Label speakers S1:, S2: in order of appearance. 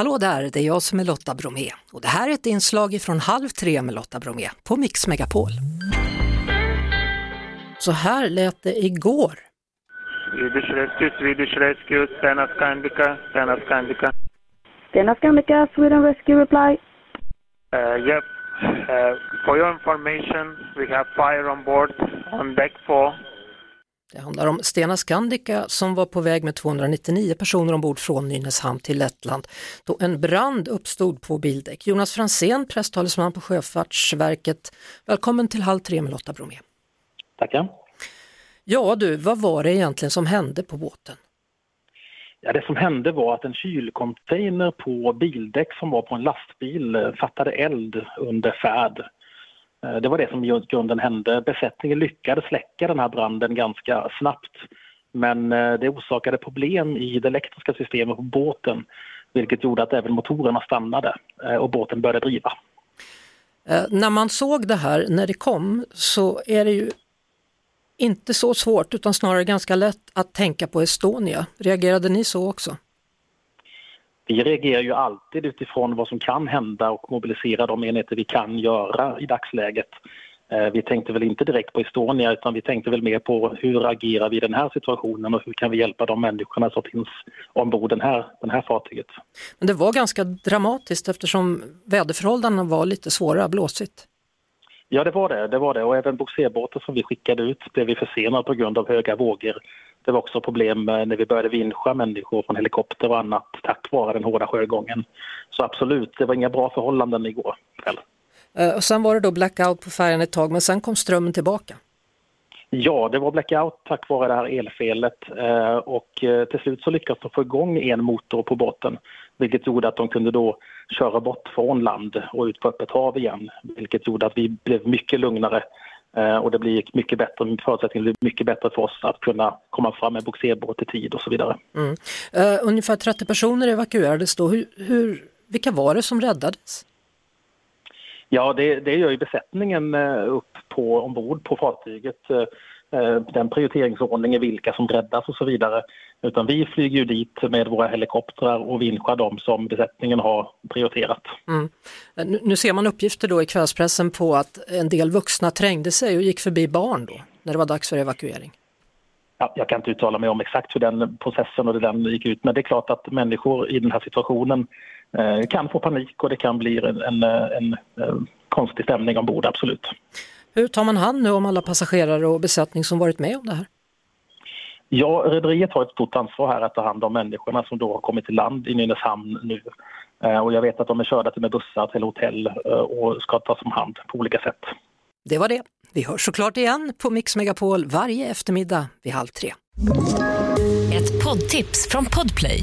S1: Hallå där, det är jag som är Lotta Bromé och det här är ett inslag från Halv tre med Lotta Bromé på Mix Megapol. Så här lät det igår.
S2: Swedish Rescue, Swedish Rescue, Stena Scandica, Stena Scandica.
S3: Stena Scandica, Sweden Rescue reply.
S2: Uh, yep. Uh, for your information, we have fire on board on deck 4.
S1: Det handlar om Stena Scandica som var på väg med 299 personer ombord från Nynäshamn till Lettland då en brand uppstod på bildäck. Jonas Fransén, presstalesman på Sjöfartsverket. Välkommen till Halv tre med Lotta Bromé.
S4: Tackar.
S1: Ja du, vad var det egentligen som hände på båten?
S4: Ja, det som hände var att en kylcontainer på bildäck som var på en lastbil eh, fattade eld under färd. Eh, det var det som i grunden hände. Besättningen lyckades släcka den här branden ganska snabbt. Men eh, det orsakade problem i det elektriska systemet på båten vilket gjorde att även motorerna stannade eh, och båten började driva.
S1: När man såg det här när det kom så är det ju inte så svårt utan snarare ganska lätt att tänka på Estonia. Reagerade ni så också?
S4: Vi reagerar ju alltid utifrån vad som kan hända och mobiliserar de enheter vi kan göra i dagsläget. Eh, vi tänkte väl inte direkt på Estonia utan vi tänkte väl mer på hur agerar vi i den här situationen och hur kan vi hjälpa de människorna som finns ombord den här, den här fartyget.
S1: Men det var ganska dramatiskt eftersom väderförhållandena var lite svåra, blåsigt.
S4: Ja, det var det. det, var det. Och även bogserbåten som vi skickade ut blev vi försenade på grund av höga vågor. Det var också problem när vi började vinscha människor från helikopter och annat tack vare den hårda sjögången. Så absolut, det var inga bra förhållanden igår kväll.
S1: Uh, och sen var det då blackout på färjan ett tag, men sen kom strömmen tillbaka?
S4: Ja, det var blackout tack vare det här elfelet uh, och uh, till slut så lyckades de få igång en motor på båten vilket gjorde att de kunde då köra bort från land och ut på öppet hav igen vilket gjorde att vi blev mycket lugnare eh, och det blir mycket bättre, förutsättningarna blir mycket bättre för oss att kunna komma fram med bogserbåt i tid och så vidare.
S1: Mm. Uh, ungefär 30 personer evakuerades då. Hur, hur, vilka var det som räddades?
S4: Ja, det, det gör ju besättningen eh, upp på ombord på fartyget. Den prioriteringsordningen, vilka som räddas och så vidare. Utan vi flyger ju dit med våra helikoptrar och vinschar dem som besättningen har prioriterat. Mm.
S1: Nu ser man uppgifter då i kvällspressen på att en del vuxna trängde sig och gick förbi barn då, när det var dags för evakuering.
S4: Ja, jag kan inte uttala mig om exakt hur den processen och den gick ut, men det är klart att människor i den här situationen eh, kan få panik och det kan bli en, en, en, en konstig stämning ombord, absolut.
S1: Hur tar man hand nu om alla passagerare och besättning som varit med om det här?
S4: Ja, rederiet har ett stort ansvar här att ta hand om människorna som då har kommit till land i Nynäshamn nu. Eh, och jag vet att de är körda till med bussar till hotell eh, och ska tas om hand på olika sätt.
S1: Det var det. Vi hörs såklart igen på Mix Megapol varje eftermiddag vid halv tre.
S5: Ett poddtips från Podplay.